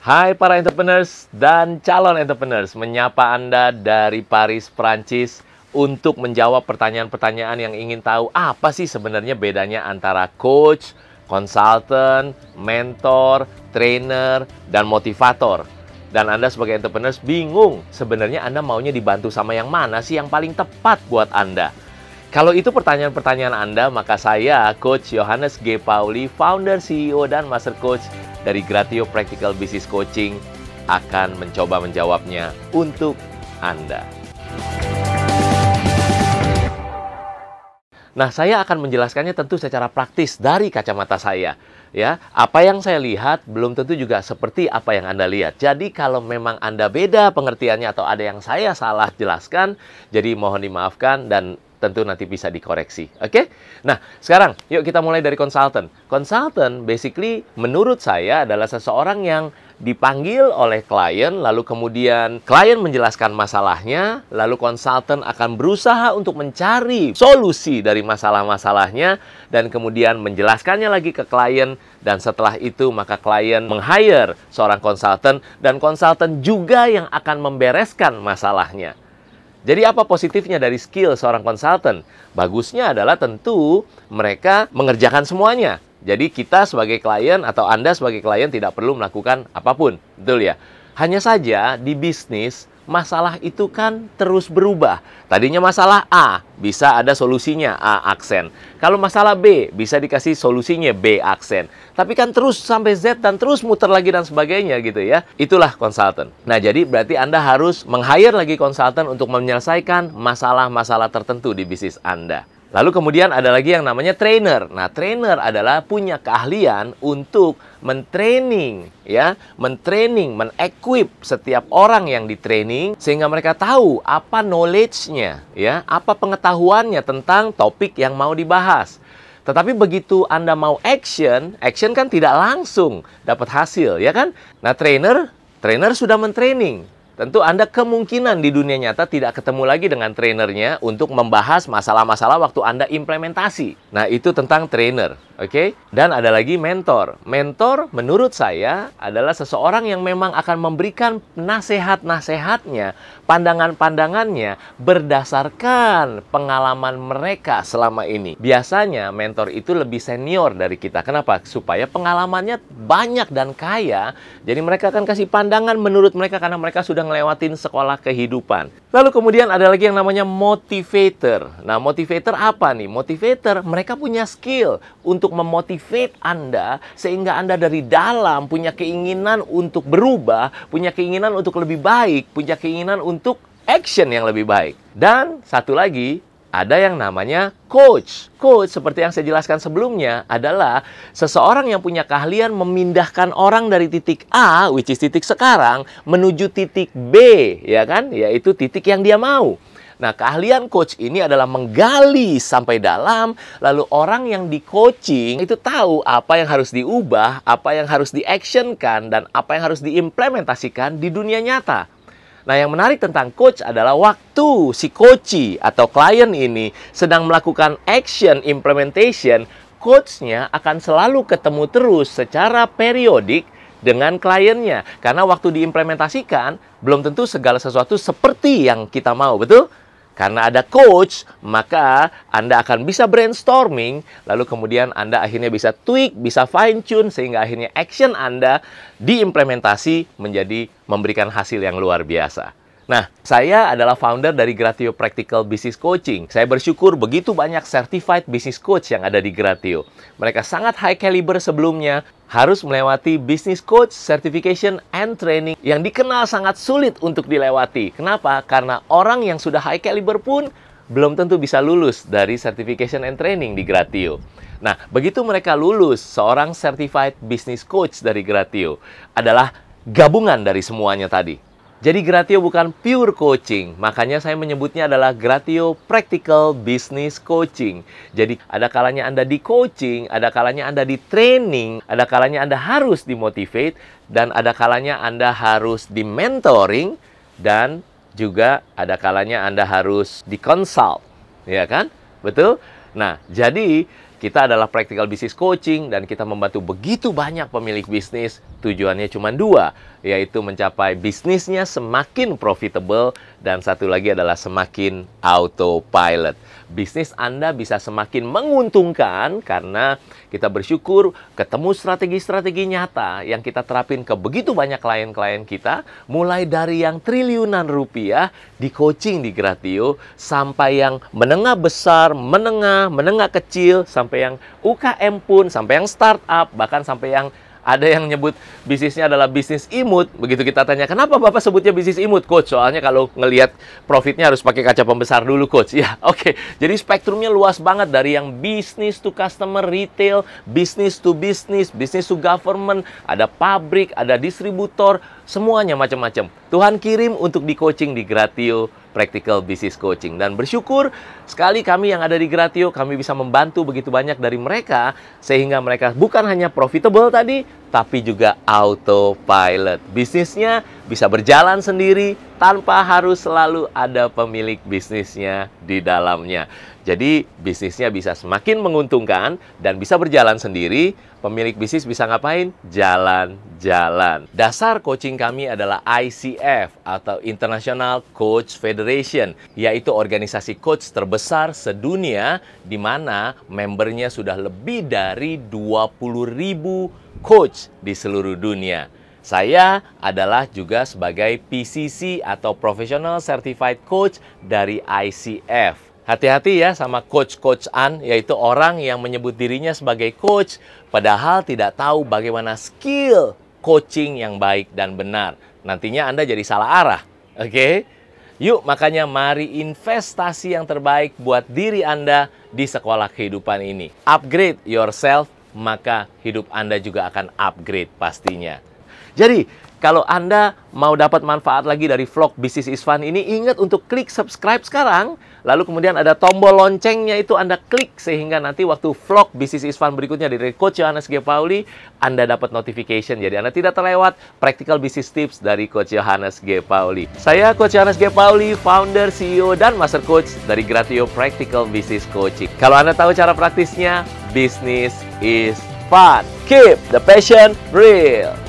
Hai para entrepreneurs dan calon entrepreneurs, menyapa Anda dari Paris, Prancis untuk menjawab pertanyaan-pertanyaan yang ingin tahu apa sih sebenarnya bedanya antara coach, consultant, mentor, trainer, dan motivator. Dan Anda sebagai entrepreneurs bingung sebenarnya Anda maunya dibantu sama yang mana sih yang paling tepat buat Anda. Kalau itu pertanyaan-pertanyaan Anda, maka saya, Coach Yohanes G. Pauli, founder, CEO, dan Master Coach dari Gratio Practical Business Coaching, akan mencoba menjawabnya untuk Anda. Nah, saya akan menjelaskannya tentu secara praktis dari kacamata saya. Ya, apa yang saya lihat belum tentu juga seperti apa yang Anda lihat. Jadi kalau memang Anda beda pengertiannya atau ada yang saya salah jelaskan, jadi mohon dimaafkan dan tentu nanti bisa dikoreksi. Oke? Okay? Nah, sekarang yuk kita mulai dari konsultan. Konsultan basically menurut saya adalah seseorang yang dipanggil oleh klien, lalu kemudian klien menjelaskan masalahnya, lalu konsultan akan berusaha untuk mencari solusi dari masalah-masalahnya, dan kemudian menjelaskannya lagi ke klien, dan setelah itu maka klien meng-hire seorang konsultan, dan konsultan juga yang akan membereskan masalahnya. Jadi apa positifnya dari skill seorang konsultan? Bagusnya adalah tentu mereka mengerjakan semuanya. Jadi kita sebagai klien atau Anda sebagai klien tidak perlu melakukan apa pun. Betul ya? Hanya saja di bisnis masalah itu kan terus berubah. Tadinya masalah A, bisa ada solusinya A aksen. Kalau masalah B, bisa dikasih solusinya B aksen. Tapi kan terus sampai Z dan terus muter lagi dan sebagainya gitu ya. Itulah konsultan. Nah, jadi berarti Anda harus meng-hire lagi konsultan untuk menyelesaikan masalah-masalah tertentu di bisnis Anda. Lalu kemudian ada lagi yang namanya trainer. Nah, trainer adalah punya keahlian untuk mentraining ya, mentraining, menequip setiap orang yang ditraining sehingga mereka tahu apa knowledge-nya ya, apa pengetahuannya tentang topik yang mau dibahas. Tetapi begitu Anda mau action, action kan tidak langsung dapat hasil, ya kan? Nah, trainer, trainer sudah mentraining Tentu Anda kemungkinan di dunia nyata tidak ketemu lagi dengan trainernya untuk membahas masalah-masalah waktu Anda implementasi. Nah, itu tentang trainer. Oke, okay? dan ada lagi mentor. Mentor menurut saya adalah seseorang yang memang akan memberikan nasihat-nasihatnya, pandangan-pandangannya berdasarkan pengalaman mereka selama ini. Biasanya mentor itu lebih senior dari kita. Kenapa? Supaya pengalamannya banyak dan kaya. Jadi mereka akan kasih pandangan menurut mereka karena mereka sudah ngelewatin sekolah kehidupan. Lalu kemudian ada lagi yang namanya motivator. Nah, motivator apa nih? Motivator mereka punya skill untuk memotivate Anda sehingga Anda dari dalam punya keinginan untuk berubah, punya keinginan untuk lebih baik, punya keinginan untuk action yang lebih baik. Dan satu lagi, ada yang namanya coach. Coach, seperti yang saya jelaskan sebelumnya, adalah seseorang yang punya keahlian memindahkan orang dari titik A, which is titik sekarang, menuju titik B, ya kan? Yaitu titik yang dia mau. Nah, keahlian coach ini adalah menggali sampai dalam, lalu orang yang di coaching itu tahu apa yang harus diubah, apa yang harus diactionkan, dan apa yang harus diimplementasikan di dunia nyata. Nah, yang menarik tentang coach adalah waktu si coach atau klien ini sedang melakukan action implementation, coachnya akan selalu ketemu terus secara periodik dengan kliennya. Karena waktu diimplementasikan, belum tentu segala sesuatu seperti yang kita mau, betul? Karena ada coach, maka Anda akan bisa brainstorming, lalu kemudian Anda akhirnya bisa tweak, bisa fine tune sehingga akhirnya action Anda diimplementasi menjadi memberikan hasil yang luar biasa. Nah, saya adalah founder dari Gratio Practical Business Coaching. Saya bersyukur begitu banyak certified business coach yang ada di Gratio. Mereka sangat high caliber sebelumnya, harus melewati business coach certification and training yang dikenal sangat sulit untuk dilewati. Kenapa? Karena orang yang sudah high caliber pun belum tentu bisa lulus dari certification and training di Gratio. Nah, begitu mereka lulus, seorang certified business coach dari Gratio adalah gabungan dari semuanya tadi jadi Gratio bukan pure coaching, makanya saya menyebutnya adalah Gratio Practical Business Coaching. Jadi ada kalanya Anda di coaching, ada kalanya Anda di training, ada kalanya Anda harus dimotivate, dan ada kalanya Anda harus di mentoring, dan juga ada kalanya Anda harus di consult. Ya kan? Betul? Nah, jadi Kita adalah practical business coaching dan kita membantu begitu banyak pemilik bisnis. Tujuannya cuma dua, yaitu mencapai bisnisnya semakin profitable dan satu lagi adalah semakin autopilot. Bisnis Anda bisa semakin menguntungkan karena kita bersyukur ketemu strategi-strategi nyata yang kita terapin ke begitu banyak klien-klien kita, mulai dari yang triliunan rupiah di coaching di Gratio sampai yang menengah besar, menengah, menengah kecil, sampai yang UKM pun, sampai yang startup, bahkan sampai yang ada yang nyebut bisnisnya adalah bisnis imut. Begitu kita tanya, kenapa Bapak sebutnya bisnis imut, Coach? Soalnya kalau ngelihat profitnya harus pakai kaca pembesar dulu, Coach. Ya, oke. Okay. Jadi spektrumnya luas banget dari yang bisnis to customer retail, bisnis to business, bisnis to government, ada pabrik, ada distributor, semuanya macam-macam. Tuhan kirim untuk di coaching di Gratio Practical Business Coaching. Dan bersyukur sekali kami yang ada di Gratio, kami bisa membantu begitu banyak dari mereka, sehingga mereka bukan hanya profitable tadi, tapi juga autopilot. Bisnisnya bisa berjalan sendiri tanpa harus selalu ada pemilik bisnisnya di dalamnya. Jadi bisnisnya bisa semakin menguntungkan dan bisa berjalan sendiri. Pemilik bisnis bisa ngapain? Jalan-jalan. Dasar coaching kami adalah ICF atau International Coach Federation, yaitu organisasi coach terbesar sedunia di mana membernya sudah lebih dari 20 ribu coach di seluruh dunia. Saya adalah juga sebagai PCC atau Professional Certified Coach dari ICF. Hati-hati ya sama coach-coachan, yaitu orang yang menyebut dirinya sebagai coach, padahal tidak tahu bagaimana skill coaching yang baik dan benar. Nantinya Anda jadi salah arah, oke? Okay? Yuk, makanya mari investasi yang terbaik buat diri Anda di sekolah kehidupan ini. Upgrade yourself maka hidup Anda juga akan upgrade pastinya. Jadi, kalau Anda mau dapat manfaat lagi dari vlog Business is Fun ini, ingat untuk klik subscribe sekarang. Lalu kemudian ada tombol loncengnya itu Anda klik sehingga nanti waktu vlog Business is Fun berikutnya dari Coach Yohanes G. Pauli, Anda dapat notification. Jadi Anda tidak terlewat practical business tips dari Coach Yohanes G. Pauli. Saya Coach Yohanes G. Pauli, founder, CEO, dan Master Coach dari Gratio Practical Business Coaching. Kalau Anda tahu cara praktisnya, business is fun. Keep the passion real.